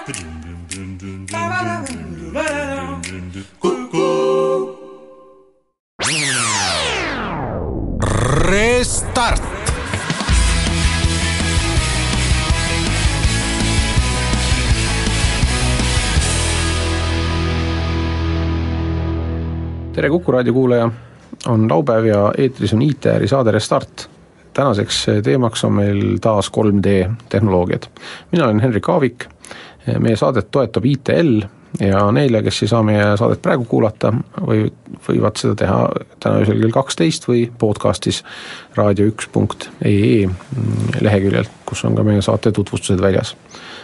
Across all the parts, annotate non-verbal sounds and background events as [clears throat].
Restart. tere Kuku raadio kuulaja, on laupäev ja eetris on ITR-i saade Restart. tänaseks teemaks on meil taas 3D tehnoloogiad. mina olen Henrik Aavik, meie saadet toetab ITL ja neile, kes ei saa meie saadet praegu kuulata, või võivad seda teha täna öösel kell kaksteist või podcastis raadio1.ee leheküljel, kus on ka meie saate tutvustused väljas.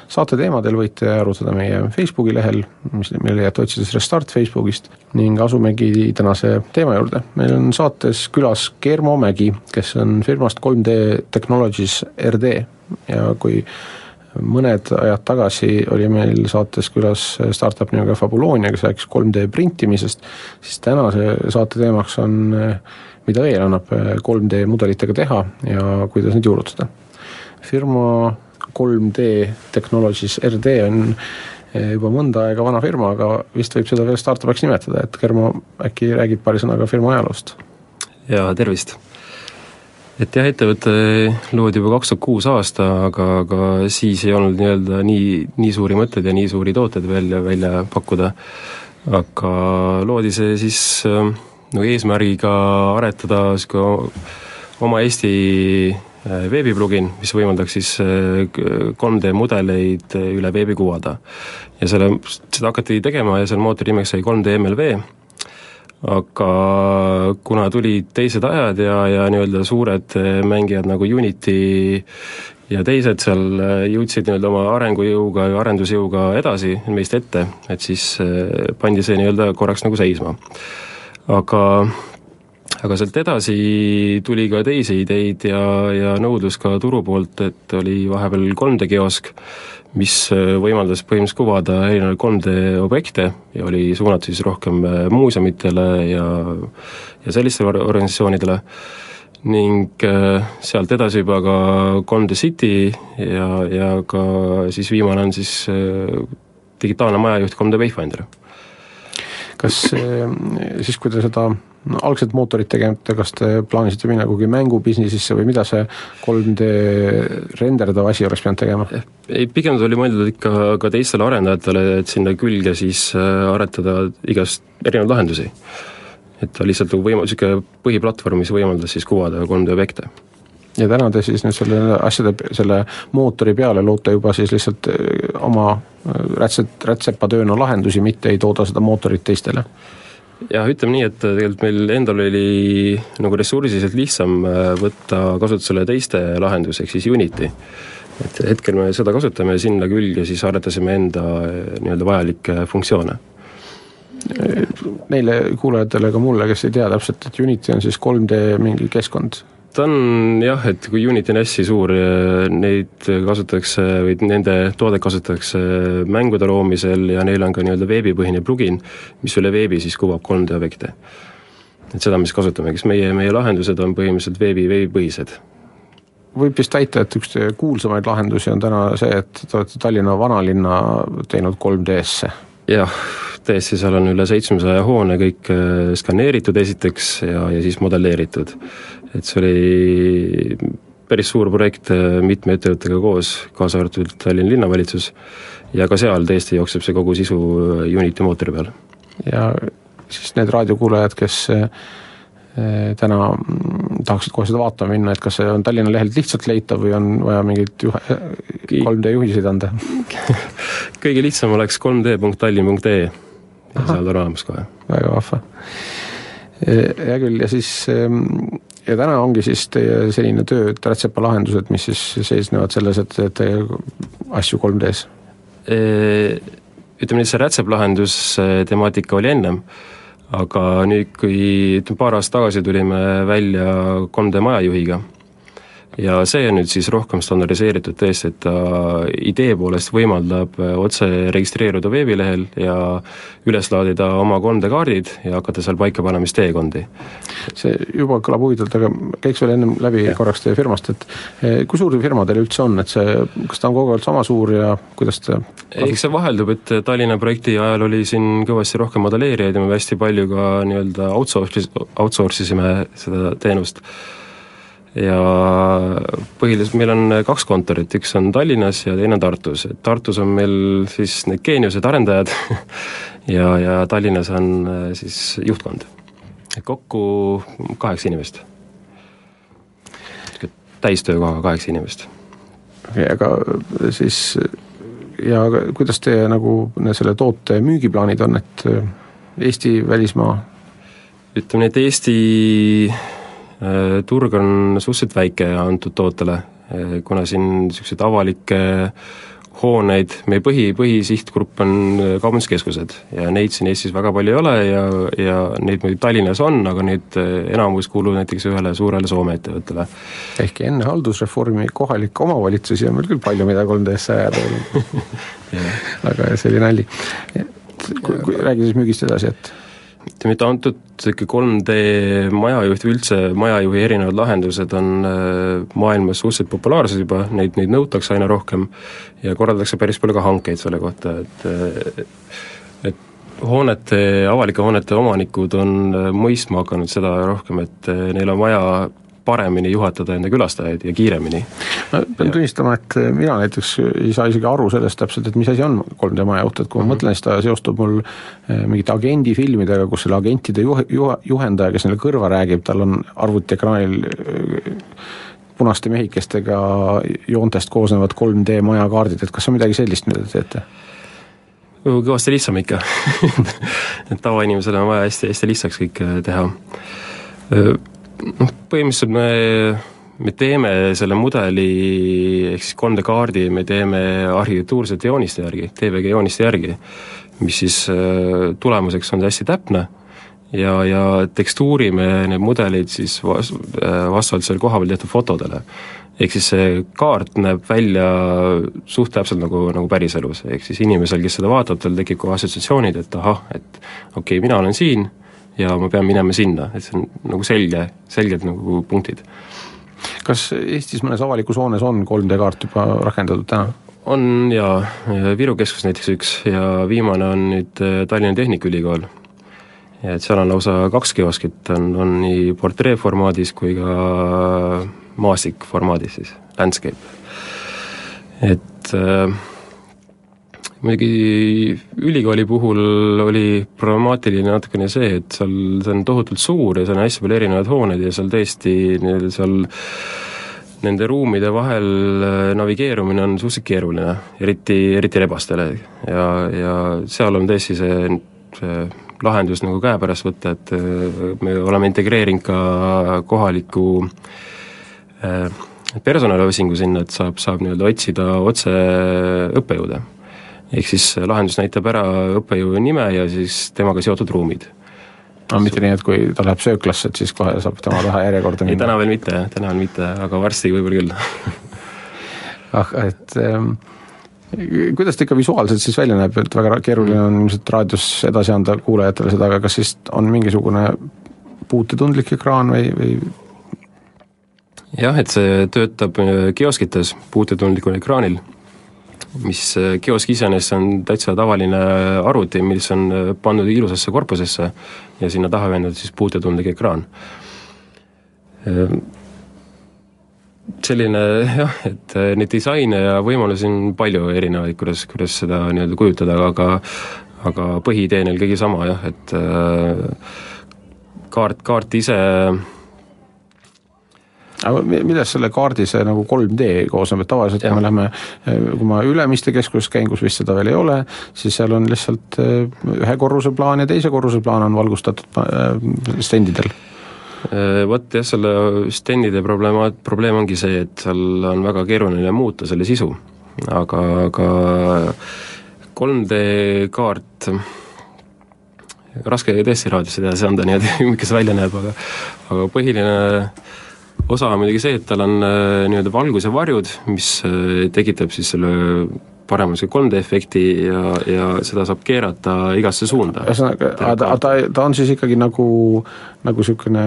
saate teemadel võite arutada meie Facebooki lehel, mis, mille leiate otsides Restart Facebookist ning asumegi tänase teema juurde. meil on saates külas Germo Mägi, kes on firmast 3D Technologies RD ja kui mõned ajad tagasi oli meil saates külas startup nimega Fabulonia, kes rääkis 3D printimisest, siis tänase saate teemaks on, mida veel annab 3D mudelitega teha ja kuidas neid juurutada. firma 3D Technologies RD on juba mõnda aega vana firma, aga vist võib seda veel startup'iks nimetada, et Germo äkki räägib paari sõnaga firma ajaloost? jaa, tervist! Et jah, ettevõte loodi juba kaks tuhat kuus aasta, aga, aga siis ei olnud nii-öelda nii, nii suuri mõtteid ja nii suuri tooteid välja, välja pakkuda, aga loodi see siis äh, nagu eesmärgiga aretada niisugune oma Eesti äh, veebiplugin, mis võimaldaks siis 3D äh, mudeleid üle veebi kuvada. ja selle, seda hakati tegema ja selle mootori nimeks sai 3D MLV aga kuna tulid teised ajad ja, ja nii-öelda suured mängijad nagu Unity ja teised seal eh, jõudsid nii-öelda oma arengujõuga ja arendusjõuga edasi meist ette, et siis eh, pandi see nii-öelda korraks nagu seisma. aga aga sealt edasi tuli ka teisi ideid ja, ja nõudlus ka turu poolt, et oli vahepeal 3D kiosk, mis äh, võimaldas põhimõtteliselt kuvada erinevaid 3D objekte ja oli suunatud siis rohkem äh, muuseumidele ja ja sellistele organisatsioonidele, ning äh, sealt edasi juba ka 3D City ja, ja ka siis viimane on siis digitaalne majajuht 3D Wayfinder. kas siis, kui te seda no algselt mootorit tegemata, kas te plaanisite minna kuhugi mängubusinessisse või mida see 3D renderdav asi oleks pidanud tegema? ei, pigem see oli mõeldud ikka ka teistele arendajatele, et sinna külge siis äh, aretada igast erinevaid lahendusi. et ta lihtsalt nagu võima-, niisugune põhiplatvorm, mis võimaldas siis kuvada 3D objekte ja täna te siis nüüd selle asjade, selle mootori peale loote juba siis lihtsalt äh, oma äh, rätset, rätsepatööna lahendusi, mitte ei tooda seda mootorit teistele? Jah, ütleme nii, et tegelikult meil endal oli nagu ressursiliselt lihtsam äh, võtta kasutusele teiste lahendus, ehk siis Unity. et hetkel me seda kasutame ja sinna külge siis arendasime enda äh, nii-öelda vajalikke funktsioone neile kuulajatele, ka mulle, kes ei tea täpselt, et Unity on siis 3D mingi keskkond ta on jah, et kui Unity on hästi suur, neid kasutatakse või nende toodet kasutatakse mängude loomisel ja neil on ka nii-öelda veebipõhine plugin, mis üle veebi siis kuvab 3D objekte. et seda me siis kasutame, kes meie, meie lahendused on põhimõtteliselt veebi, veebipõhised võib vist väita, et üks kuulsamaid lahendusi on täna see, et te olete Tallinna vanalinna teinud 3D-sse. Jah, tõesti, seal on üle seitsmesaja hoone kõik äh, skaneeritud esiteks ja, ja siis modelleeritud et see oli päris suur projekt äh, mitme ettevõttega koos, kaasa arvatud Tallinna linnavalitsus, ja ka seal tõesti jookseb see kogu sisu äh, Unity mootori peal. ja siis need raadiokuulajad, kes täna mm, tahaksid kohe seda vaatama minna, et kas see on Tallinna lehelt lihtsalt leitav või on vaja mingeid juhe, 3D juhiseid anda [laughs] kõige lihtsam oleks 3d.tallinn.ee ja seal on olemas kohe. väga vahva. hea küll, ja siis ähm, ja täna ongi siis teie selline töö, et rätsepa lahendused, mis siis seisnevad selles, et teete asju 3D-s? Ütleme nii, see rätseplahendus temaatika oli ennem, aga nüüd, kui paar aastat tagasi tulime välja 3D majajuhiga, ja see on nüüd siis rohkem standardiseeritud tõesti, et ta idee poolest võimaldab otse registreeruda veebilehel ja üles laadida oma 3D kaardid ja hakata seal paika panema siis teekondi. see juba kõlab huvitavalt, aga käiks veel ennem läbi ja. korraks teie firmast, et eh, kui suur firma teil üldse on, et see, kas ta on kogu aeg sama suur ja kuidas ta eks see vaheldub, et Tallinna projekti ajal oli siin kõvasti rohkem modelleerijaid ja me hästi palju ka nii-öelda outsource, outsource isime seda teenust ja põhiliselt meil on kaks kontorit, üks on Tallinnas ja teine on Tartus, et Tartus on meil siis need geeniused, arendajad [laughs] ja, ja Tallinnas on äh, siis juhtkond. kokku kaheksa inimest. täistöökohaga kaheksa inimest. okei aga siis ja kuidas teie nagu selle toote müügiplaanid on, et Eesti, välismaa? ütleme nii, et Eesti Äh, turg on suhteliselt väike antud tootele, äh, kuna siin niisuguseid avalikke hooneid, meie põhi, põhisihtgrupp on äh, kaubanduskeskused ja neid siin Eestis väga palju ei ole ja, ja neid muidugi Tallinnas on, aga neid enamus kuulub näiteks ühele suurele Soome ettevõttele. ehkki enne haldusreformi kohalikke omavalitsusi on meil küll palju, mida 3D-sse ajada [laughs] aga see oli nali. räägi siis müügist edasi, et ütleme, et antud niisugune 3D majajuht või üldse majajuhi erinevad lahendused on äh, maailmas suhteliselt populaarsed juba, neid, neid nõutakse aina rohkem ja korraldatakse päris palju ka hankeid selle kohta, et äh, et hoonete, avalike hoonete omanikud on äh, mõistma hakanud seda rohkem, et neil on vaja paremini juhatada enda külastajaid ja kiiremini. ma pean tunnistama, et mina näiteks ei saa isegi aru sellest täpselt, et mis asi on 3D majajuht, et kui ma mm -hmm. mõtlen, siis ta seostub mul eh, mingite agendifilmidega, kus selle agentide juh-, juh-, juhendaja, kes neile kõrva räägib, tal on arvutiekraanil eh, punaste mehikestega joontest koosnevad 3D majakaardid, et kas see on midagi sellist, mida te teete? kõvasti lihtsam ikka [laughs] et tavainimesel on vaja hästi, hästi lihtsaks kõik eh, teha noh, põhimõtteliselt me, me teeme selle mudeli ehk siis 3D kaardi, me teeme arhitektuursete jooniste järgi, TVG jooniste järgi, mis siis äh, tulemuseks on hästi täpne ja, ja tekstuurime need mudelid siis vas-, äh, vastavalt seal kohapeal tehtud fotodele. ehk siis see kaart näeb välja suht täpselt nagu, nagu päriselus, ehk siis inimesel, kes seda vaatab, tal tekib kohe assotsiatsioonid, et ahah, et okei okay,, mina olen siin ja ma pean minema sinna, et see on nagu selge, selged nagu punktid. kas Eestis mõnes avalikus hoones on 3D kaart juba rakendatud täna? on jaa, Viru keskus näiteks üks ja viimane on nüüd äh, Tallinna Tehnikaülikool. et seal on lausa kaks kioskit, on, on nii portreeformaadis kui ka maastikformaadis siis, landscape. et äh, muidugi ülikooli puhul oli problemaatiline natukene see, et seal, see on tohutult suur ja seal on hästi palju erinevaid hooneid ja seal tõesti seal nende ruumide vahel äh, navigeerumine on suhteliselt keeruline, eriti, eriti rebastele. ja, ja seal on tõesti see, see lahendus nagu käepärast võtta, et äh, me oleme integreerinud ka kohaliku äh, personaliosingu sinna, et saab, saab nii-öelda otsida otse õppejõude ehk siis lahendus näitab ära õppejõu nime ja siis temaga seotud ruumid. aga mitte nii, et kui ta läheb sööklasse, et siis kohe saab tema taha järjekorda minna? ei, täna veel mitte jah, täna veel mitte, aga varsti võib-olla küll [laughs] ah, et ähm, kuidas ta ikka visuaalselt siis välja näeb, et väga keeruline on ilmselt raadios edasi anda kuulajatele seda, aga kas siis on mingisugune puutetundlik ekraan või, või jah, et see töötab äh, kioskites puutetundlikul ekraanil mis äh, kiosk iseenesest on täitsa tavaline arvuti, mis on äh, pandud ilusasse korpusesse ja sinna taha vendatud siis puutetundlik ekraan. Äh, selline jah, et neid disaine ja võimalusi on palju erinevaid, kuidas, kuidas seda nii-öelda kujutada, aga aga põhiidee neil kõigi sama jah, et kaart, kaart ise aga millest selle kaardi see nagu 3D koosneb, et tavaliselt ja. kui me läheme, kui ma Ülemiste keskuses käin, kus vist seda veel ei ole, siis seal on lihtsalt eh, ühe korruse plaan ja teise korruse plaan on valgustatud eh, stendidel eh, Vot jah, selle stendide probleema, probleem ongi see, et seal on väga keeruline muuta selle sisu, aga, aga 3D kaart raske tõesti raadios edasi anda niimoodi, [laughs] see välja näeb, aga aga põhiline osa on muidugi see, et tal on äh, nii-öelda valguse varjud, mis äh, tekitab siis selle parema see 3D efekti ja, ja seda saab keerata igasse suunda. ühesõnaga, ta, ta, ta on siis ikkagi nagu, nagu niisugune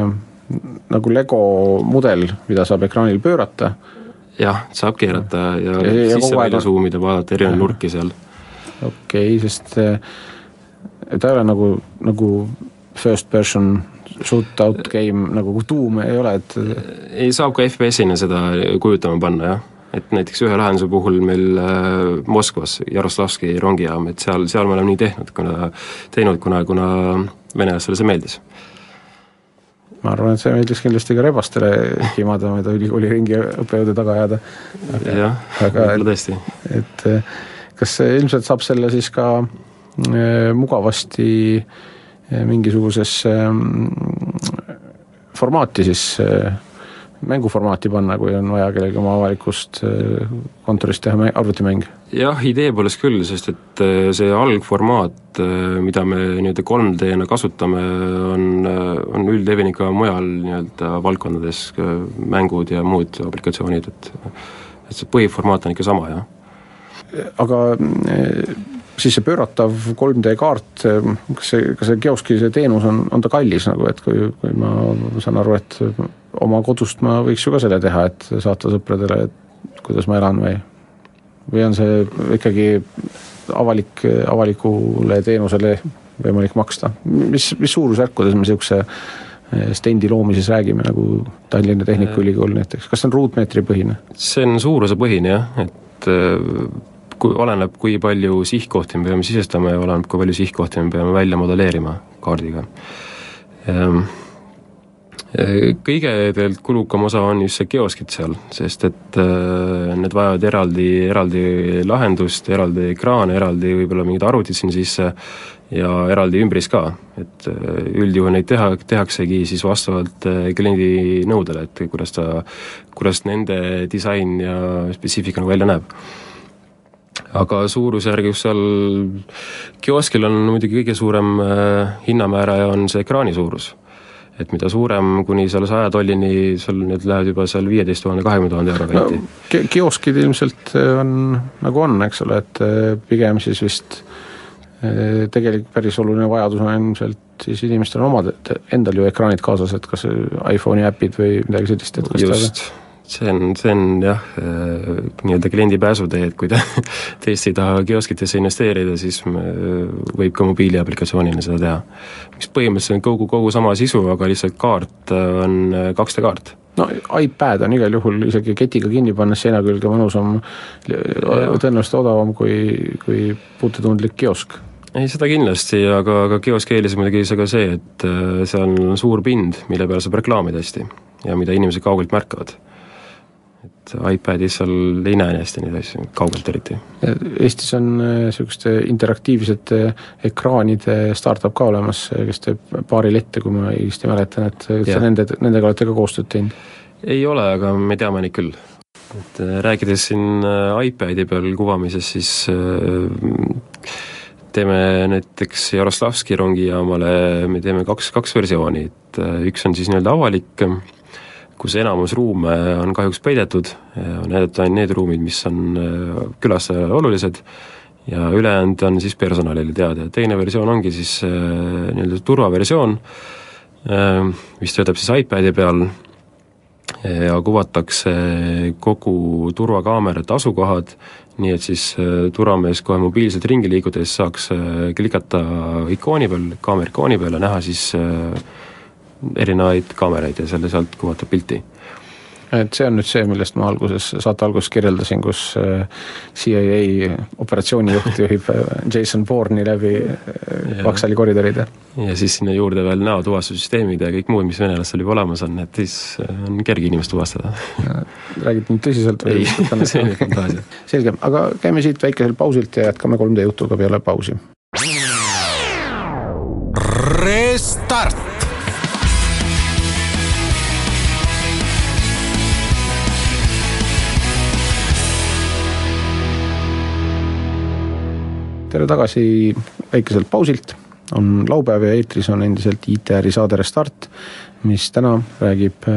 nagu Lego mudel, mida saab ekraanil pöörata. jah, saab keerata ja, ja sisse-välja suumida, vaadata erinevaid nurki seal. okei okay,, sest äh, ta ei ole nagu, nagu first person shoot-out game nagu Doom ei ole, et ei, saab ka FPS-ina seda kujutama panna, jah et näiteks ühe lahenduse puhul meil äh, Moskvas, Jaroslavski rongijaam, et seal, seal me oleme nii tehnud, kuna, teinud, kuna, kuna venelastele see meeldis. ma arvan, et see meeldis kindlasti ka rebastele kimada mööda ülikooli ringi õppejõude taga ajada. jah, võib-olla tõesti. et kas ilmselt saab selle siis ka äh, mugavasti äh, mingisugusesse äh, formaati siis äh, mänguformaati panna, kui on vaja kellelgi oma avalikust äh, kontorist teha arvutimänge? jah, idee poolest küll, sest et see algformaat, mida me nii-öelda 3D-na kasutame, on, on üldlevinud ka mujal nii-öelda valdkondades, mängud ja muud aplikatsioonid, et et see põhiformaat on ikka sama, jah. aga siis see pööratav 3D kaart, kas see, kas see kioski see teenus on, on ta kallis nagu, et kui, kui ma saan aru, et oma kodust ma võiks ju ka selle teha, et saata sõpradele, et kuidas ma elan või, või on see ikkagi avalik, avalikule teenusele võimalik maksta, mis, mis suurusjärkudes me niisuguse eh, stendi loomises räägime, nagu Tallinna Tehnikaülikool näiteks, kas see on ruutmeetripõhine? see on suurusepõhine jah, et eh, kui, oleneb, kui palju sihtkohti me peame sisestama ja oleneb, kui palju sihtkohti me peame välja modelleerima kaardiga. Ehm, kõige tegelikult kulukam osa on just see kioskid seal, sest et äh, need vajavad eraldi, eraldi lahendust, eraldi ekraane, eraldi võib-olla mingid arvutid sinna sisse ja eraldi ümbris ka, et äh, üldjuhul neid teha, tehaksegi siis vastavalt kliendi nõudele, et kuidas ta, kuidas nende disain ja spetsiifika nagu välja näeb aga suurusjärgus seal kioskil on muidugi kõige suurem hinnamääraja on see ekraani suurus et mida suurem, kuni selle saja tollini, seal need lähevad juba seal viieteist tuhande, kahekümne tuhande euro kanti no,. kioskid ilmselt äh, on nagu on, eks ole, et äh, pigem siis vist äh, tegelik päris oluline vajadus on ilmselt siis inimestel on omad, endal ju ekraanid kaasas, et kas iPhone'i äpid või midagi sellist, et kas just ta see on, see on jah, äh, nii-öelda kliendi pääsutee, et kui ta [laughs] tõesti ei taha kioskitesse investeerida, siis võib ka mobiiliaplikatsioonina seda teha. mis põhimõtteliselt on kogu, kogu sama sisu, aga lihtsalt kaart äh, on 2D äh, kaart. No iPad on igal juhul isegi ketiga kinni pannes seina külge mõnusam, tõenäoliselt odavam kui, kui puutetundlik kiosk. Ei, seda kindlasti, aga, aga kioski eelis on muidugi see ka see, et seal on suur pind, mille peal saab reklaamida hästi ja mida inimesed kaugelt märkavad et iPadis seal ei näe nii hästi neid asju, kaugelt eriti. Eestis on niisuguste äh, interaktiivsete ekraanide startup ka olemas, kes teeb paari lette, kui ma õigesti mäletan, et sa nende, nendega olete ka koostööd teinud? ei ole, aga me teame neid küll. et äh, rääkides siin äh, iPadi peal kuvamisest, siis teeme näiteks Jaroslavski rongijaamale, me teeme kaks, kaks versiooni, et üks on siis nii-öelda avalik, kus enamus ruume on kahjuks peidetud, on jäetud ainult need ruumid, mis on äh, külastajale olulised ja ülejäänud on siis personalile teada. Ja teine versioon ongi siis äh, nii-öelda turvaversioon, äh, mis töötab siis iPadi peal ja kuvatakse kogu turvakaamerate asukohad, nii et siis turvamees kohe mobiilselt ringi liikudes saaks klikata ikooni peal, kaamera ikooni peal ja näha siis erinevaid kaameraid ja selle sealt kuvata pilti et see on nüüd see, millest ma alguses, saate alguses kirjeldasin, kus äh, CIA operatsioonijuht [laughs] juhib äh, Jason Bourne'i läbi äh, Vaksali koridoride. ja siis sinna juurde veel näotuvastussüsteemid ja kõik muud, mis venelastel juba olemas on, et siis on kerge inimest tuvastada. räägid nüüd tõsiselt või? ei, [laughs] see on fantaasia. selge, aga käime siit väikeselt pausilt ja jätkame 3D jutuga peale pausi. Restart tere tagasi väikeselt pausilt on laupäev ja eetris on endiselt ITR-i saade Restart, mis täna räägib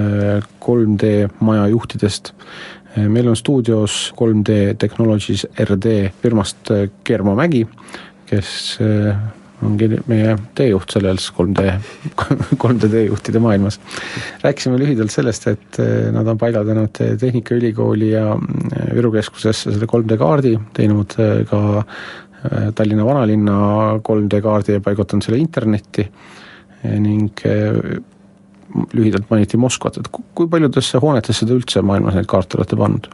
3D maja juhtidest. meil on stuudios 3D Technologies RD firmast Germo Mägi, kes ongi meie teejuht selles 3D, 3D [laughs] teejuhtide maailmas. rääkisime lühidalt sellest, et nad on paigaldanud Tehnikaülikooli ja Viru keskusesse selle 3D kaardi, teinud ka Tallinna vanalinna 3D kaardi ja paigutanud selle internetti ning lühidalt mainiti Moskvat, et kui paljudesse hoonetesse te üldse maailmas neid kaarte olete pannud?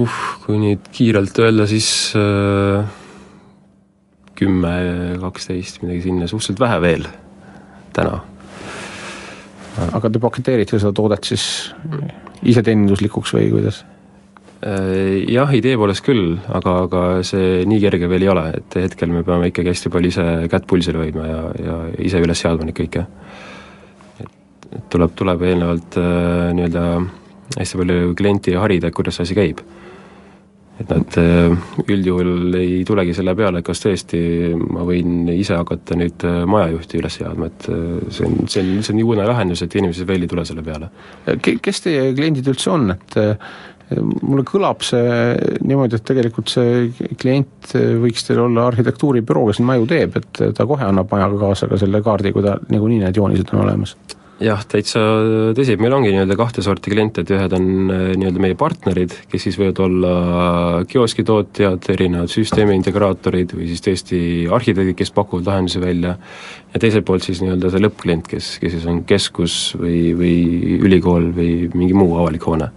uh, kui nüüd kiirelt öelda, siis äh kümme, kaksteist, midagi sinna, suhteliselt vähe veel täna. aga te paketeerite seda toodet siis iseteeninduslikuks või kuidas? Äh, jah, idee poolest küll, aga, aga see nii kerge veel ei ole, et hetkel me peame ikkagi hästi palju ise kätt pulsil hoidma ja, ja ise üles seadma neid kõike. et tuleb, tuleb eelnevalt äh, nii-öelda hästi palju klienti harida, et kuidas see asi käib et nad äh, üldjuhul ei tulegi selle peale, et kas tõesti ma võin ise hakata nüüd äh, majajuhti üles seadma, et äh, see on, see on, see on nii uudne lahendus, et inimesed veel ei tule selle peale. Kes teie kliendid üldse on, et mulle kõlab see niimoodi, et tegelikult see klient võiks teil olla arhitektuuribüroo, kes maju teeb, et ta kohe annab majaga kaasa ka selle kaardi, kui ta niikuinii need joonised on olemas. Jah, täitsa tõsi, et meil ongi nii-öelda kahte sorti kliente, et ühed on äh, nii-öelda meie partnerid, kes siis võivad olla kioskitootjad, erinevad süsteemi integraatorid või siis tõesti arhitektid, kes pakuvad lahendusi välja, ja teiselt poolt siis nii-öelda see lõppklient, kes, kes siis on keskus või, või ülikool või mingi muu avalik hoone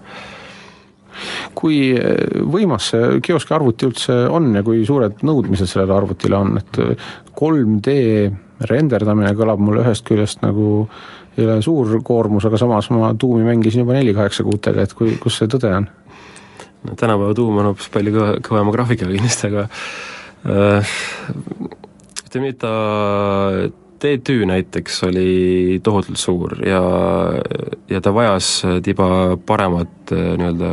kui äh, võimas see kioski arvuti üldse on ja kui suured nõudmised sellele arvutile on, et 3D renderdamine kõlab mulle ühest küljest nagu ei ole suur koormus, aga samas ma tuumi mängisin juba neli kaheksakümmendega, et kui, kus see tõde on? no tänapäeva tuum on hoopis palju kõva, kõvema graafikaga [laughs] kindlasti, aga äh, ütleme nii, et ta T2 näiteks oli tohutult suur ja, ja ta vajas tiba paremat äh, nii-öelda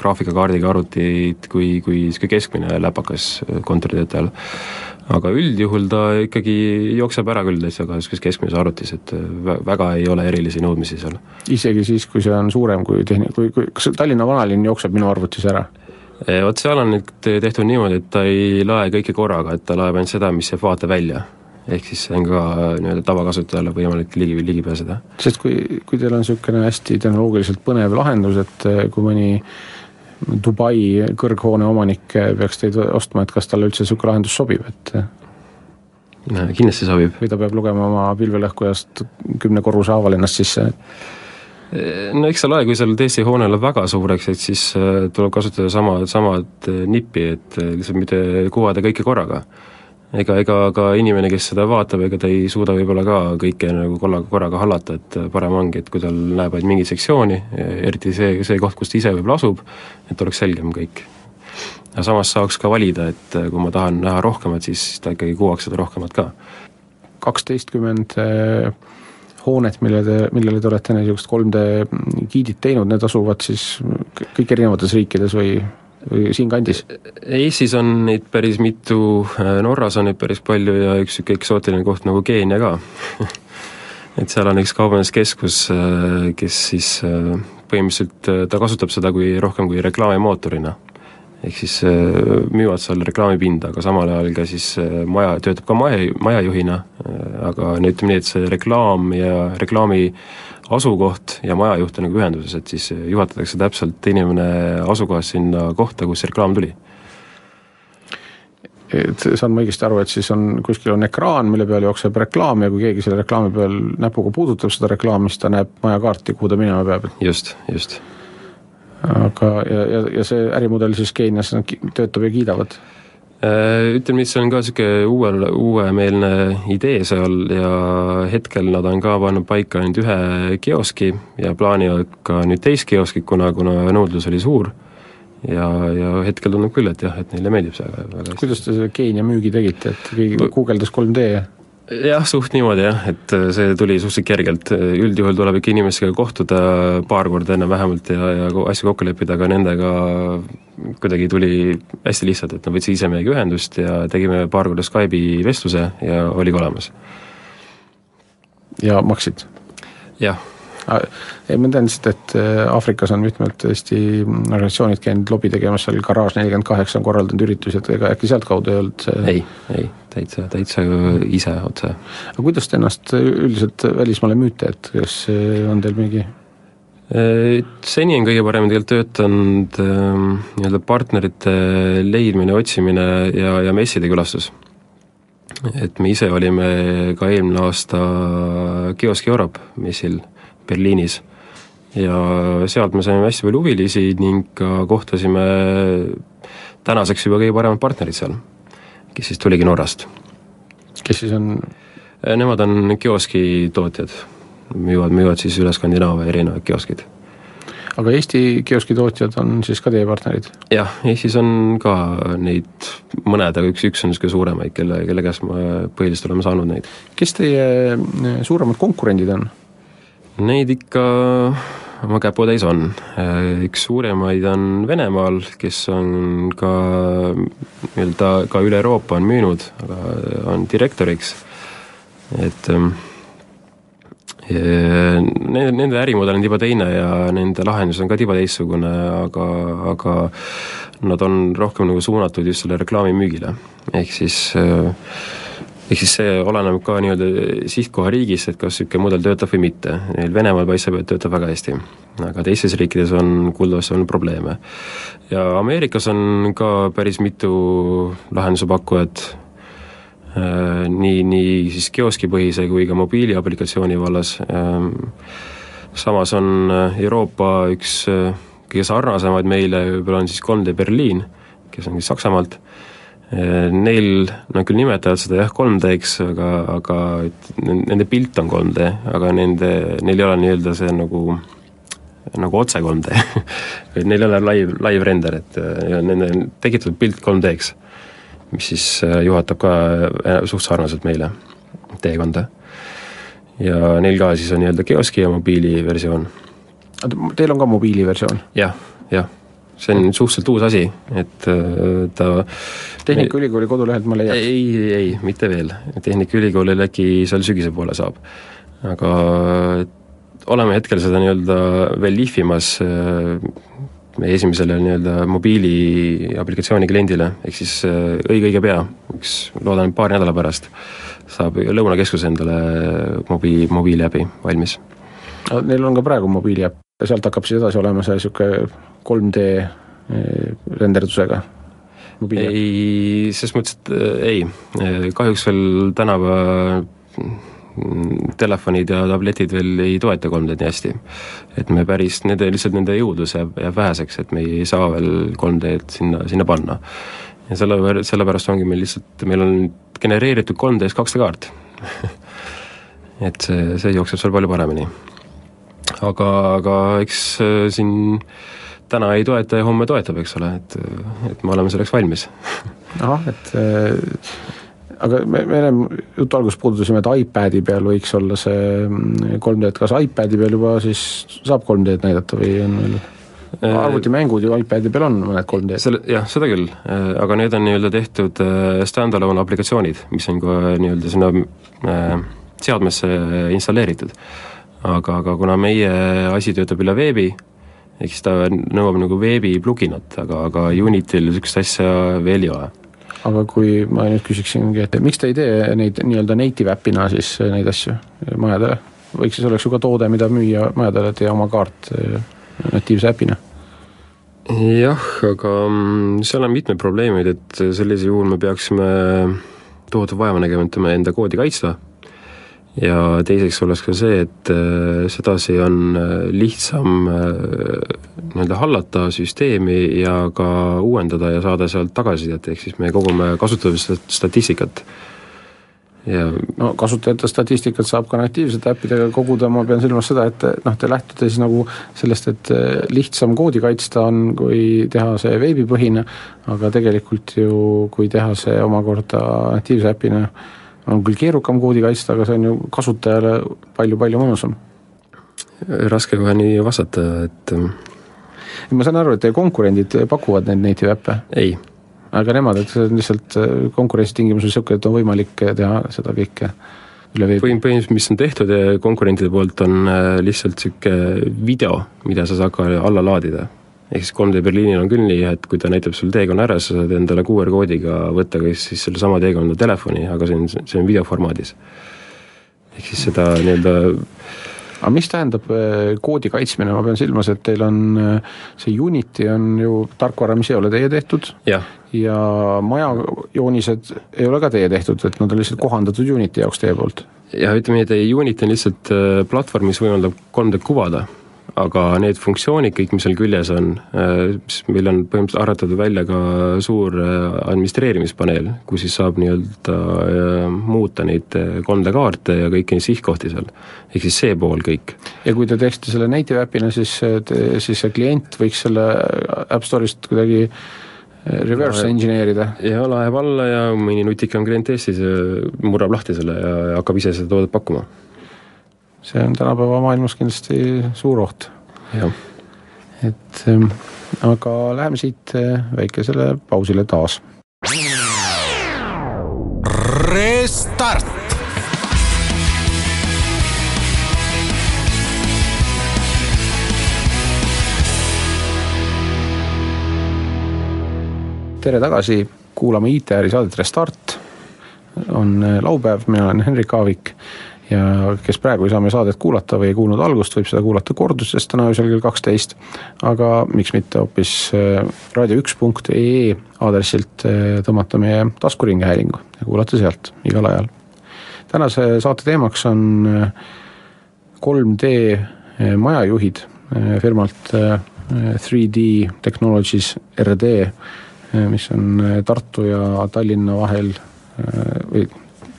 graafikakaardiga arvutit kui, kui niisugune keskmine läpakas kontoritöötajal aga üldjuhul ta ikkagi jookseb ära küll täitsa ka niisuguses keskmises arvutis, et äh, väga ei ole erilisi nõudmisi seal. isegi siis, kui see on suurem kui tehni-, kui, kui kas Tallinna vanalinn jookseb minu arvutis ära? Äh, vot seal on nüüd tehtud niimoodi, et ta ei lae kõike korraga, et ta laeb ainult seda, mis jääb vaate välja. Ehk siis see on ka äh, nii-öelda tavakasutajale võimalik ligi, ligi pääseda. sest kui, kui teil on niisugune hästi tehnoloogiliselt põnev lahendus, et kui mõni Dubai kõrghoone omanik peaks teid ostma, et kas talle üldse niisugune lahendus sobib, et kindlasti sobib. või ta peab lugema oma pilvelõhkujast kümne korruse haaval ennast sisse? no eks seal ole, kui seal tõesti hoone läheb väga suureks, et siis äh, tuleb kasutada sama, samad äh, nippi, et äh, lihtsalt mitte kuvada kõike korraga ega, ega ka inimene, kes seda vaatab, ega ta ei suuda võib-olla ka kõike nagu korraga, korraga hallata, et parem ongi, et kui tal näeb ainult mingit sektsiooni, eriti see, see koht, kus ta ise võib-olla asub, et oleks selgem kõik. aga samas saaks ka valida, et kui ma tahan näha rohkemat, siis ta ikkagi kuvaks seda rohkemat ka. kaksteistkümmend eh, hoonet, mille te, millele te olete niisugust 3D giidid teinud, need asuvad siis kõik erinevates riikides või siinkandis? Eestis on neid päris mitu, Norras on neid päris palju ja üks niisugune eksootiline koht nagu Keenia ka [laughs] et seal on üks kaubanduskeskus, kes siis põhimõtteliselt ta kasutab seda kui rohkem kui reklaamimootorina. Ehk siis müüvad seal reklaamipinda, aga samal ajal ka siis maja, töötab ka maja, majajuhina, aga no ütleme nii, et see reklaam ja reklaami asukoht ja majajuht on nagu ühenduses, et siis juhatatakse täpselt inimene asukohast sinna kohta, kus reklaam tuli et saan ma õigesti aru, et siis on, kuskil on ekraan, mille peal jookseb reklaam ja kui keegi selle reklaami peal näpuga puudutab seda reklaami, siis ta näeb majakaarti, kuhu ta minema peab? just, just. Aga, ja, ja, ja see ärimudel siis Keenias töötab ja kiidavad? Äh, ütleme nii, see on ka niisugune uuel, uuemeelne idee seal ja hetkel nad on ka pannud paika ainult ühe kioski ja plaanivad ka nüüd teist kioskit, kuna, kuna nõudlus oli suur ja, ja hetkel tundub küll, et jah, et neile meeldib see väga hästi. kuidas te selle Keenia müügi tegite, et keegi guugeldas 3D ja? Jah, suht niimoodi jah, et äh, see tuli suhteliselt kergelt, üldjuhul tuleb ikka inimestega kohtuda paar korda enne vähemalt ja, ja asju kokku leppida, aga nendega kuidagi tuli hästi lihtsalt, et nad võtsid ise meiega ühendust ja tegime paar korda Skype'i vestluse ja oligi olemas. ja maksid? jah ei, ma tean lihtsalt, et äh, Aafrikas on mitmed Eesti organisatsioonid käinud lobi tegemas, seal Garage nelikümmend kaheksa on korraldanud üritusi, et ega äkki sealtkaudu ei olnud see ei, ei, täitsa, täitsa ise otse. aga kuidas te ennast üldiselt välismaale müüte, et kas äh, on teil mingi äh, Seni on kõige paremini tegelikult töötanud ähm, nii-öelda partnerite leidmine, otsimine ja, ja messide külastus. et me ise olime ka eelmine aasta Kiosk Europe messil Berliinis. ja sealt me saime hästi palju huvilisi ning kohtasime tänaseks juba kõige paremad partnerid seal, kes siis tuligi Norrast. kes siis on? Nemad on kioski tootjad, müüvad, müüvad siis üle Skandinaavia erinevaid kioskid aga Eesti kioskitootjad on siis ka teie partnerid? jah, Eestis on ka neid mõned, aga üks, üks on niisugune suuremaid, kelle, kelle käest me põhiliselt oleme saanud neid. kes teie suuremad konkurendid on? Neid ikka oma käputäis on, üks suuremaid on Venemaal, kes on ka nii-öelda ka üle Euroopa on müünud, aga on direktoriks, et ähm, Nende, nende ärimudel on tiba teine ja nende lahendus on ka tiba teistsugune, aga, aga nad on rohkem nagu suunatud just selle reklaamimüügile, ehk siis äh, ehk siis see oleneb ka nii-öelda sihtkohariigist, et kas niisugune mudel töötab või mitte. Neil Venemaal paistab, et töötab väga hästi. aga teistes riikides on kuuldavasti olnud probleeme. ja Ameerikas on ka päris mitu lahenduse pakkujat, äh, nii, nii siis kioskipõhise kui ka mobiiliaplikatsiooni vallas, ähm, samas on äh, Euroopa üks äh, kõige sarnasemaid meile võib-olla on siis 3D Berliin, kes on siis Saksamaalt, Neil, nad küll nimetavad seda jah, 3D-ks, aga, aga nende pilt on 3D, aga nende, neil ei ole nii-öelda see nagu nagu otse 3D [laughs] et neil ei ole live, live render, et ja nende tekitatud pilt 3D-ks, mis siis äh, juhatab ka äh, suht sarnaselt meile teekonda. ja neil ka siis on nii-öelda kioski ja mobiiliversioon. Teil on ka mobiiliversioon? jah, jah see on suhteliselt uus asi, et äh, ta Tehnikaülikooli kodulehelt ma leiaks? ei, ei, mitte veel, Tehnikaülikoolil äkki seal sügise poole saab. aga oleme hetkel seda nii-öelda veel lihvimas äh, meie esimesele nii-öelda mobiiliaplikatsiooni kliendile, ehk siis äh, õige-õige pea, üks, loodan, paari nädala pärast saab Lõunakeskus endale mobi-, mobiiliäpi valmis. Neil on ka praegu mobiiliäpp ja sealt hakkab siis edasi olema see niisugune 3D eh, renderdusega? ei, selles mõttes, et äh, ei, äh, kahjuks veel tänapäeva mm, telefonid ja tabletid veel ei toeta 3D-d nii hästi. et me päris, nende, lihtsalt nende jõudlus jääb, jääb väheseks, et me ei saa veel 3D-d sinna, sinna panna. ja selle, sellepärast ongi meil lihtsalt, meil on genereeritud 3D-s 2D kaart [laughs] et see, see jookseb seal palju paremini. Aga, aga eks siin täna ei toeta ja homme toetab, eks ole, et, et me oleme selleks valmis. [laughs] ahah, et äh, aga me, me ennem jutu alguses puudutasime, et iPadi peal võiks olla see 3D, mm, et kas iPadi peal juba siis saab 3D-d näidata või on veel äh, arvutimängud ju iPadi peal on mõned 3D. selle, jah, seda küll, äh, aga need on nii-öelda tehtud stand-alone aplikatsioonid, mis on kohe nii-öelda sinna äh, seadmesse installeeritud. Aga, aga kuna meie asi töötab üle veebi, ehk siis ta nõuab nagu veebi pluginat, aga, aga Unitil niisugust asja veel ei ole. aga kui ma nüüd küsiksingi, et miks te ei tee neid nii-öelda native äpina siis neid asju majadele? võiks siis, oleks ju ka toode, mida müüa majadele, tee oma kaart eh, natiivse äpina jah, aga mm, seal on mitmed probleemid, et sellisel juhul me peaksime tohutu vaeva nägema, et enda koodi kaitsta ja teiseks oleks ka see, et äh, sedasi on äh, lihtsam äh, nii-öelda hallata süsteemi ja ka uuendada ja saada sealt tagasisidet, ehk siis me kogume kasutajate statistikat. Ja no kasutajate statistikat saab ka natiivsete äppidega koguda, ma pean silmas seda, et noh, te lähtute siis nagu sellest, et lihtsam koodi kaitsta on, kui teha see veebipõhine, aga tegelikult ju kui teha see omakorda natiivse äpina, on küll keerukam koodi kaitsta, aga see on ju kasutajale palju-palju mõnusam. raske kohe nii vastata, et ma saan aru, et teie konkurendid pakuvad neid native äppe? ei. aga nemad, et see on lihtsalt konkurentsi tingimus on niisugune, et on võimalik teha seda kõike üle veebi? põhim-, põhimõtteliselt mis on tehtud konkurentide poolt, on äh, lihtsalt niisugune video, mida sa saad ka alla laadida ehk siis 3D Berliinil on küll nii, et kui ta näitab sul teekonna ära, sa saad endale QR koodiga võtta ka siis sellesama teekonna telefoni, aga see on, see on videoformaadis. ehk siis seda nii-öelda aga mis tähendab äh, koodi kaitsmine, ma pean silmas, et teil on äh, see Unity on ju tarkvara, mis ei ole teie tehtud ja, ja majajoonised ei ole ka teie tehtud, et nad on lihtsalt kohandatud Unity jaoks teie poolt? ja ütleme nii, et Unity on lihtsalt äh, platvorm, mis võimaldab 3D kuvada aga need funktsioonid kõik, mis seal küljes on, siis äh, meil on põhimõtteliselt arvutatud välja ka suur äh, administreerimispaneel, kus siis saab nii-öelda äh, muuta neid 3D kaarte ja kõiki neid sihtkohti seal. ehk siis see pool kõik. ja kui te teeksite selle native äpina, siis, siis see klient võiks selle App Store'ist kuidagi reverse engineer ida? ja läheb alla ja mõni nutikam klient Eestis murrab lahti selle ja hakkab ise seda toodet pakkuma see on tänapäeva maailmas kindlasti suur oht. et ähm, aga läheme siit äh, väikesele pausile taas. Restart. tere tagasi kuulama ITR-i saadet Restart. on äh, laupäev, mina olen Henrik Aavik ja kes praegu ei saa meie saadet kuulata või ei kuulnud algust, võib seda kuulata korduses täna öösel kell kaksteist. aga miks mitte hoopis äh, raadio1.ee aadressilt äh, tõmmata meie taskuringhäälingu ja kuulata sealt igal ajal. tänase saate teemaks on 3D äh, majajuhid firmalt 3D Technologies RD, mis on Tartu ja Tallinna vahel või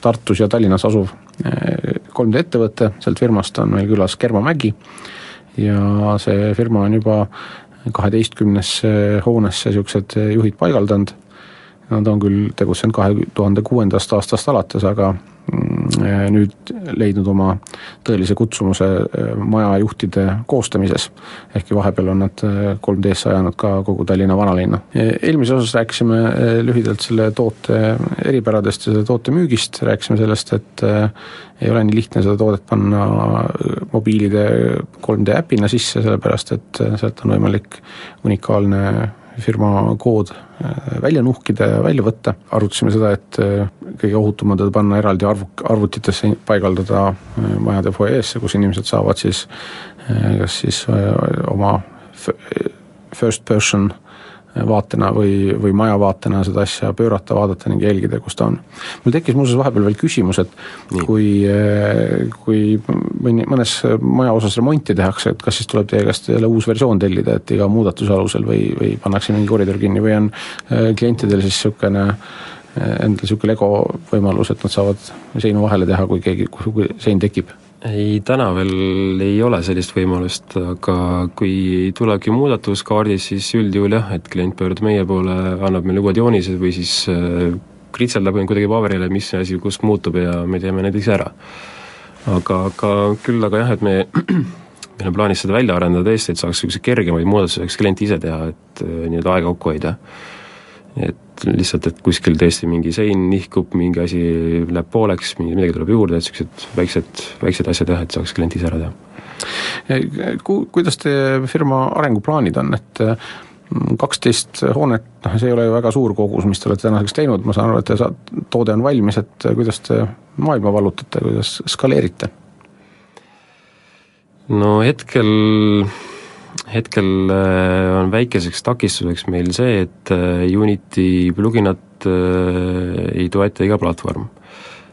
Tartus ja Tallinnas asuv 3D ettevõte, sealt firmast on meil külas Germo Mägi ja see firma on juba kaheteistkümnesse hoonesse niisugused juhid paigaldanud. Nad on küll tegutsenud kahe tuhande kuuendast aastast alates, aga nüüd leidnud oma tõelise kutsumuse äh, majajuhtide koostamises. ehkki vahepeal on nad 3D-sse äh, ajanud ka kogu Tallinna vanalinna. eelmises osas rääkisime äh, lühidalt selle toote eripäradest ja selle toote müügist, rääkisime sellest, et ei ole nii lihtne seda toodet panna mobiilide 3D äpina sisse, sellepärast et sealt on võimalik unikaalne firma kood äh, välja nuhkida ja välja võtta, arutasime seda, et äh, kõige ohutum on teda panna eraldi arvu, arvutitesse paigaldada äh, majade fuajeesse, kus inimesed saavad siis kas siis oma first person vaatena või, või maja vaatena seda asja pöörata, vaadata ning jälgida, kus ta on. mul tekkis muuseas vahepeal veel küsimus, et Nii. kui, kui mõni, mõnes maja osas remonti tehakse, et kas siis tuleb teie käest jälle uus versioon tellida, et iga muudatuse alusel või, või pannakse mingi koridor kinni või on äh, klientidel siis niisugune äh, endal niisugune lego võimalus, et nad saavad seinu vahele teha, kui keegi, kui sein tekib ei, täna veel ei ole sellist võimalust, aga kui tulebki muudatus kaardis, siis üldjuhul jah, et klient pöördub meie poole, annab meile uued joonised või siis äh, kritseldab kuidagi paberile, mis asi kus muutub ja me teeme need ise ära. aga, aga küll aga jah, et me [clears throat] meil on plaanis seda välja arendada tõesti, et saaks niisuguseid kergemaid muudatusi saaks klient ise teha, et äh, nii-öelda aega kokku hoida et lihtsalt, et kuskil tõesti mingi sein nihkub, mingi asi läheb pooleks, mingi, midagi tuleb juurde, et niisugused väiksed, väiksed asjad jah, et saaks klient ise ära teha. Ku-, kuidas teie firma arenguplaanid on, et mm, kaksteist hoonet, noh see ei ole ju väga suur kogus, mis te olete tänaseks teinud, ma saan aru, et te saad, toode on valmis, et kuidas te maailma vallutate, kuidas skaleerite? no hetkel hetkel äh, on väikeseks takistuseks meil see, et äh, Unity pluginat äh, ei toeta iga platvorm.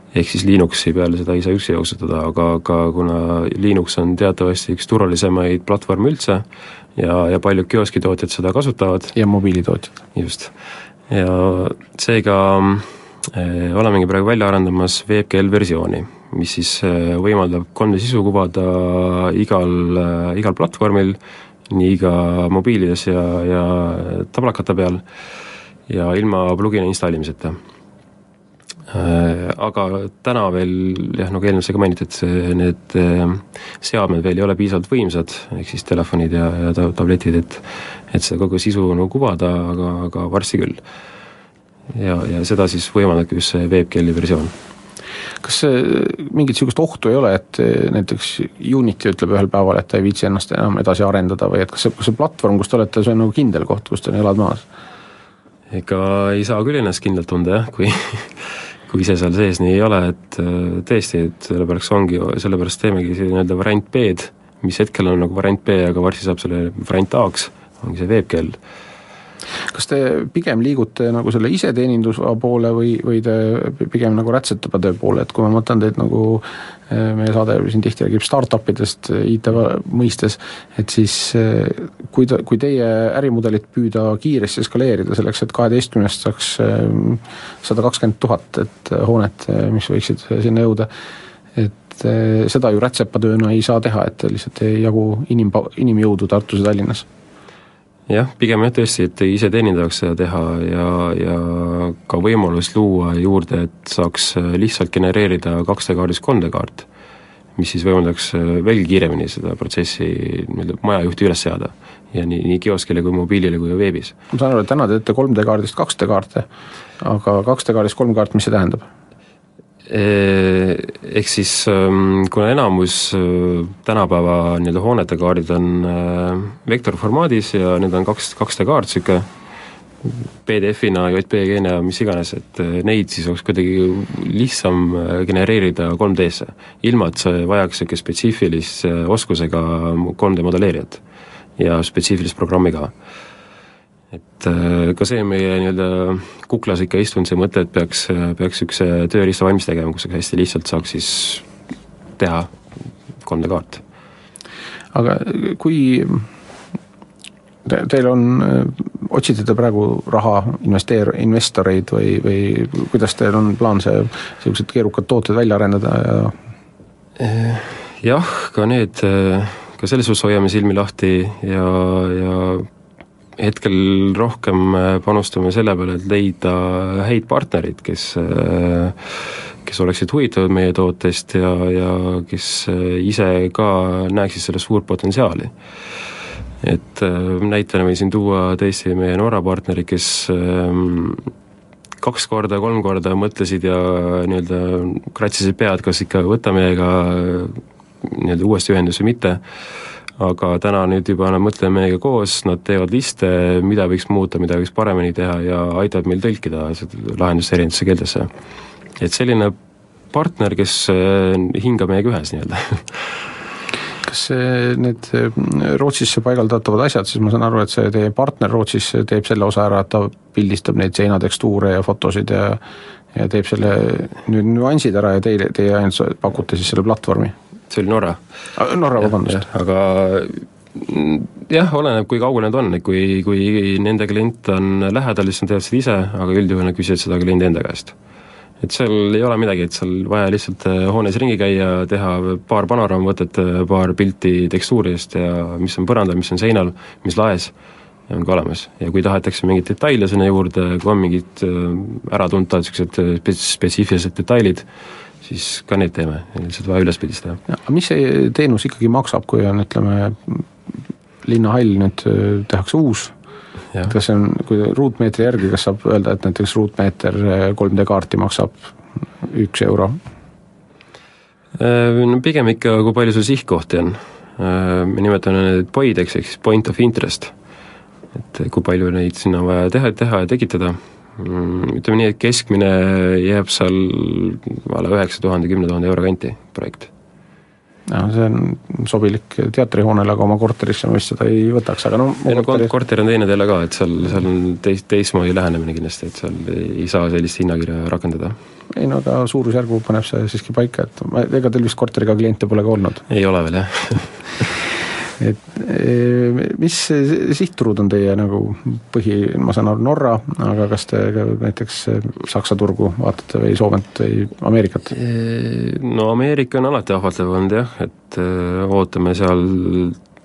ehk siis Linuxi peal seda ei saa üksi jooksutada, aga, aga kuna Linux on teatavasti üks turvalisemaid platvorme üldse ja, ja paljud kioskitootjad seda kasutavad. ja mobiilitootjad. just. ja seega äh, olemegi praegu välja arendamas WebGL versiooni, mis siis võimaldab 3D sisu kuvada igal, igal platvormil nii ka mobiilides ja, ja tablakate peal ja ilma plugini installimiseta. Aga täna veel jah, nagu eelnevalt sai ka mainitud, need seadmed veel ei ole piisavalt võimsad, ehk siis telefonid ja, ja ta-, tabletid, et et seda kogu sisu nagu kuvada, aga, aga varsti küll. ja, ja seda siis võimaldabki just see WebGL-i versioon kas mingit niisugust ohtu ei ole, et näiteks Unity ütleb ühel päeval, et ta ei viitsi ennast enam edasi arendada või et kas see, kas see platvorm, kus te olete, see on nagu kindel koht, kus te elad maas? ega ei saa küll ennast kindlalt tunda jah, kui kui ise seal sees nii ei ole, et äh, tõesti, et sellepärast ongi, sellepärast teemegi nii-öelda variant B-d, mis hetkel on nagu variant B, aga varsti saab selle variant A-ks, ongi see veebkell kas te pigem liigute nagu selle iseteeninduse poole või, või te pigem nagu rätsetava töö poole, et kui ma mõtlen teid nagu eh, meie saade siin tihti räägib startup idest eh, IT mõistes, et siis eh, kui ta, kui teie ärimudelit püüda kiiresti eskaleerida selleks, et kaheteistkümnest saaks sada kakskümmend tuhat, et hoonet, mis võiksid sinna jõuda, et seda ju rätsepatööna ei saa teha, et lihtsalt ei jagu inim-, inimjõudu Tartus ja Tallinnas jah, pigem jah tõesti, et iseteenindaja jaoks seda teha ja, ja ka võimalus luua juurde, et saaks lihtsalt genereerida 2D kaardist 3D kaart, mis siis võimaldaks veelgi kiiremini seda protsessi nii-öelda majajuhti üles seada. ja nii, nii kioskile kui mobiilile kui veebis. ma saan aru, et täna teete 3D kaardist 2D kaarte, aga 2D kaardist 3D kaart, mis see tähendab? Ehk siis ähm, kuna enamus äh, tänapäeva nii-öelda hoonete kaardid on äh, vektorformaadis ja need on kaks, 2D kaart, niisugune PDF-ina, JPG-na mis iganes, et äh, neid siis oleks kuidagi lihtsam genereerida 3D-sse, ilma et see vajaks niisugune spetsiifilise oskusega 3D modelleerijat ja spetsiifilist programmi ka et äh, ka see meie nii-öelda kuklas ikka istunud, see mõte, et peaks, peaks niisuguse tööriista valmis tegema, kus hästi lihtsalt saaks siis teha 3D kaart. aga kui te, teil on, otsite te praegu raha, investeer-, investoreid või, või kuidas teil on plaan see, niisugused keerukad tooted välja arendada ja äh, jah, ka need, ka selles suhtes hoiame silmi lahti ja, ja hetkel rohkem äh, panustame selle peale, et leida häid partnereid, kes äh, kes oleksid huvitatud meie tootest ja, ja kes äh, ise ka näeksid selles suurt potentsiaali. et näitena võin siin tuua tõesti meie Norra partnerid, kes kaks korda, kolm korda mõtlesid ja nii-öelda kratsisid pead, kas ikka võtta meiega nii-öelda uuesti ühenduse või mitte aga täna nüüd juba nad mõtlevad meiega koos, nad teevad liste, mida võiks muuta, mida võiks paremini teha ja aitavad meil tõlkida lahendust erinevatesse keeltesse. et selline partner, kes äh, hingab meiega ühes nii-öelda [laughs] kas need äh, Rootsisse paigaldatavad asjad, siis ma saan aru, et see teie partner Rootsis teeb selle osa ära, et ta pildistab neid seinatekstuure ja fotosid ja ja teeb selle nüüd nüansid ära ja teile, teie ainult pakute siis selle platvormi see oli Norra. Norra, vabandust. aga mm, jah, oleneb, kui kaugel nad on, et kui, kui nende klient on lähedal, siis nad teevad seda ise, aga üldjuhul nad küsivad seda kliendi enda käest. et seal ei ole midagi, et seal vaja lihtsalt äh, hoones ringi käia, teha paar panoraamavõtet, äh, paar pilti tekstuuridest ja mis on põrandal, mis on seinal, mis laes, ja on ka olemas. ja kui tahetakse mingeid detaile sinna juurde, kui on mingid äh, äratuntavad niisugused spetsiifilised detailid, siis ka neid teeme, lihtsalt vaja üles pildistada. aga mis see teenus ikkagi maksab, kui on, ütleme, linnahall nüüd äh, tehakse uus, et kas see on, kui ruutmeetri järgi, kas saab öelda, et näiteks ruutmeeter 3D äh, kaarti maksab üks euro? Äh, no pigem ikka, kui palju sul sihtkohti on. me nimetame neid POID-eks, ehk siis point of interest. et kui palju neid sinna on vaja teha, teha ja tekitada ütleme nii, et keskmine jääb seal a la üheksa tuhande, kümne tuhande euro kanti projekt. no see on sobilik teatrihoonele, aga oma korterisse ma vist seda ei võtaks, aga no ei no korteri... korter on teine teile ka, et seal, seal on teist, teistmoodi lähenemine kindlasti, et seal ei saa sellist hinnakirja rakendada. ei no aga suurusjärgu paneb see siiski paika, et ma, ega teil vist korteriga kliente pole ka olnud? ei ole veel, jah [laughs] et eh, mis sihtturud on teie nagu põhi, ma saan aru, Norra, aga kas te ka näiteks Saksa turgu vaatate või Soomet või Ameerikat? No Ameerika on alati ahvatlev olnud jah, et eh, ootame seal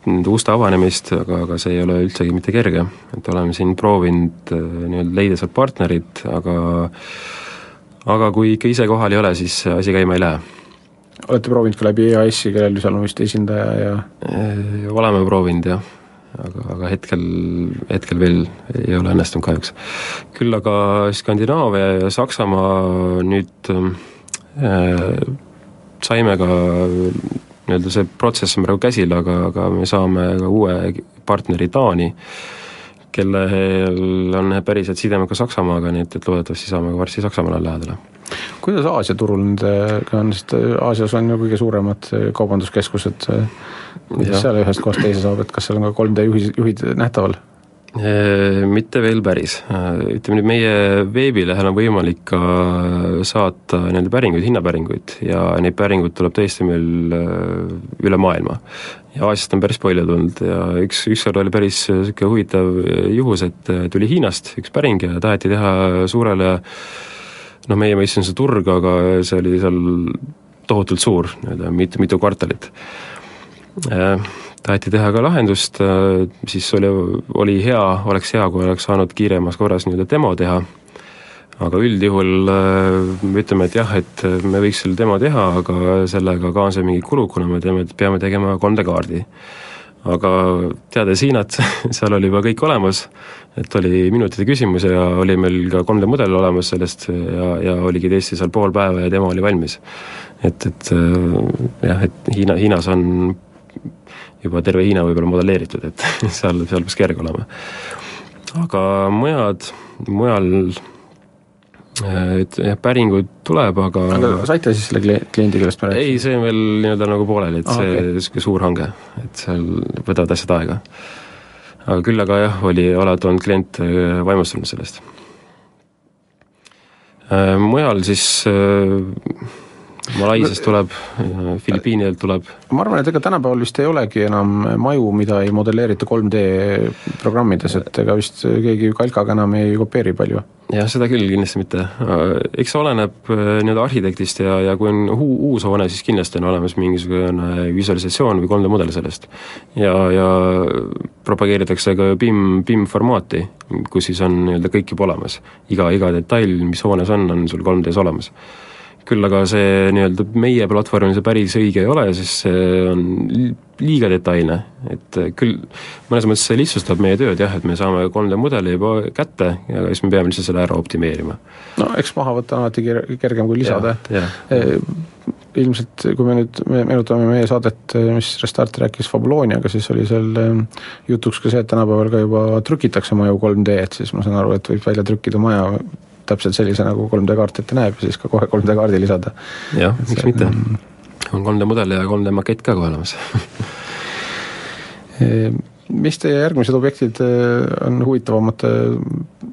nende uste avanemist, aga, aga see ei ole üldsegi mitte kerge, et oleme siin proovinud eh, nii-öelda leida sealt partnerit, aga aga kui ikka ise kohal ei ole, siis asi käima ei lähe. Olete proovinud ka läbi EAS-i, kellel seal on vist esindaja ja oleme proovinud jah, aga, aga hetkel, hetkel veel ei ole õnnestunud kahjuks. küll aga Skandinaavia ja Saksamaa nüüd äh, saime ka nii-öelda see protsess on praegu käsil, aga, aga me saame ka uue partneri Taani, kellel on päriselt sidemed ka Saksamaaga, nii et, et loodetavasti saame ka varsti Saksamaale lähedale. Kuidas Aasia turul nendega on, sest Aasias on ju kõige suuremad kaubanduskeskused, kuidas seal ühest kohast teise saab, et kas seal on ka 3D juhi, juhid nähtaval? Mitte veel päris, ütleme nüüd meie veebilehel on võimalik ka saata nende päringuid, hinnapäringuid ja neid päringuid tuleb tõesti meil üle maailma. ja Aasiast on päris palju tulnud ja üks, ükskord oli päris niisugune huvitav juhus, et tuli Hiinast üks päring ja taheti teha suurele noh, meie mõistes on see turg, aga see oli seal tohutult suur, nii-öelda mitu, mitu kvartalit. Taheti teha ka lahendust, äh, siis oli, oli hea, oleks hea, kui oleks saanud kiiremas korras nii-öelda demo teha, aga üldjuhul äh, me ütleme, et jah, et me võiks selle demo teha, aga sellega kaasneb mingi kulu, kuna me teeme, peame tegema 3D kaardi. aga teades Hiinat, [laughs] seal oli juba kõik olemas, et oli minutite küsimus ja oli meil ka 3D mudel olemas sellest ja, ja oligi tõesti seal pool päeva ja demo oli valmis. et, et äh, jah, et Hiina, Hiinas on juba terve Hiina võib-olla modelleeritud, et [laughs] seal, seal peaks kerge olema. aga mujad, mujal et jah, päringuid tuleb, aga aga saite siis selle kliendi, kellest me rääkisime? ei, see on veel nii-öelda nagu pooleli, et ah, see okay. niisugune suur hange, et seal võtavad asjad aega. Aga küll aga jah, oli alati olnud klient äh, vaimustunud sellest. Äh, mujal siis Malaisiast tuleb, Filipiinidelt tuleb. ma arvan, et ega tänapäeval vist ei olegi enam maju, mida ei modelleerita 3D programmides, et ega vist keegi kalkaga enam ei kopeeri palju. jah, seda küll kindlasti mitte. eks see oleneb äh, nii-öelda arhitektist ja, ja kui on uu, uus hoone, siis kindlasti on olemas mingisugune visualisatsioon või 3D mudel sellest. ja, ja propageeritakse ka BIM, BIM formaati, kus siis on nii-öelda kõik juba olemas. iga, iga detail, mis hoones on, on sul 3D-s olemas küll aga see nii-öelda meie platvormil see päris õige ei ole, sest see on liiga detailne, et küll mõnes mõttes see lihtsustab meie tööd jah, et me saame 3D mudeli juba kätte ja siis me peame lihtsalt selle ära optimeerima. no eks maha võtta on alati kergem kui lisada. E, ilmselt kui me nüüd me meenutame meie saadet, mis Restart rääkis Fabuloniaga, siis oli seal e, jutuks ka see, et tänapäeval ka juba trükitakse maju 3D, et siis ma saan aru, et võib välja trükkida maja täpselt sellise, nagu 3D kaart ette näeb ja siis ka kohe 3D kaardi lisada. jah, miks mitte. on 3D mudel ja 3D makett ka kohe olemas [laughs] mis teie järgmised objektid eh, on huvitavamad eh,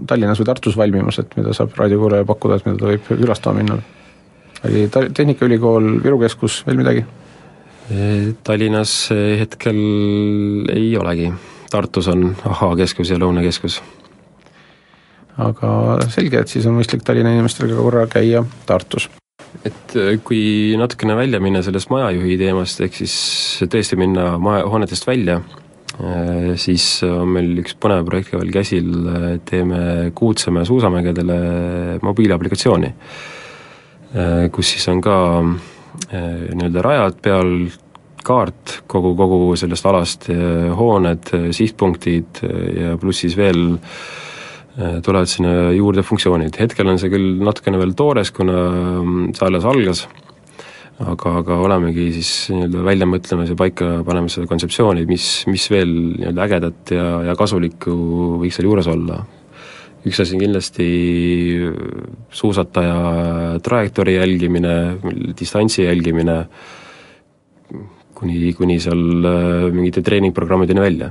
Tallinnas või Tartus valmimas, et mida saab raadiokuulajale pakkuda, et mida ta võib külastama minna? oli Tehnikaülikool, Viru Keskus, veel midagi? Tallinnas hetkel ei olegi, Tartus on Ahhaa keskus ja Lõunakeskus aga selge, et siis on mõistlik Tallinna inimestel ka korra käia Tartus. et äh, kui natukene välja minna sellest majajuhi teemast, ehk siis tõesti minna maja, hoonetest välja, äh, siis on meil üks põnev projekt ka veel käsil, teeme Kuutsemäe suusamägedele mobiilaplikatsiooni, äh, kus siis on ka nii-öelda rajad peal, kaart kogu, kogu sellest alast, hooned, sihtpunktid ja pluss siis veel äh, Äh, tulevad sinna juurde funktsioonid, hetkel on see küll natukene veel toores, kuna mm, see alles algas, aga, aga olemegi siis nii-öelda välja mõtlemas ja paika panemas seda kontseptsiooni, mis, mis veel nii-öelda ägedat ja, ja kasulikku võiks seal juures olla. üks asi on kindlasti suusataja trajektoori jälgimine, distantsi jälgimine, kuni, kuni seal äh, mingite treeningprogrammideni välja.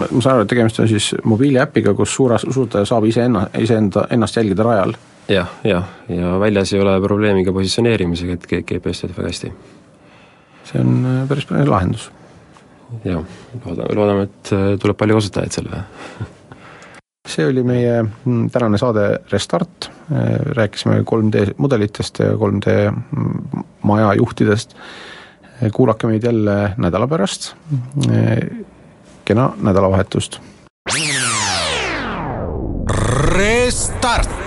ma, saan aru, et tegemist on siis mobiiliäpiga, kus suure usutaja saab iseenna, iseenda, ennast jälgida rajal? jah, jah, ja väljas ei ole probleemi ka positsioneerimisega, et GPS töötab väga hästi. see on äh, päris põnev lahendus. jah, loodame, loodame, et äh, tuleb palju kasutajaid sellele see oli meie mm, tänane saade Restart, rääkisime 3D mudelitest ja 3D mm, maja juhtidest kuulake meid jälle nädala pärast. kena nädalavahetust. Restart.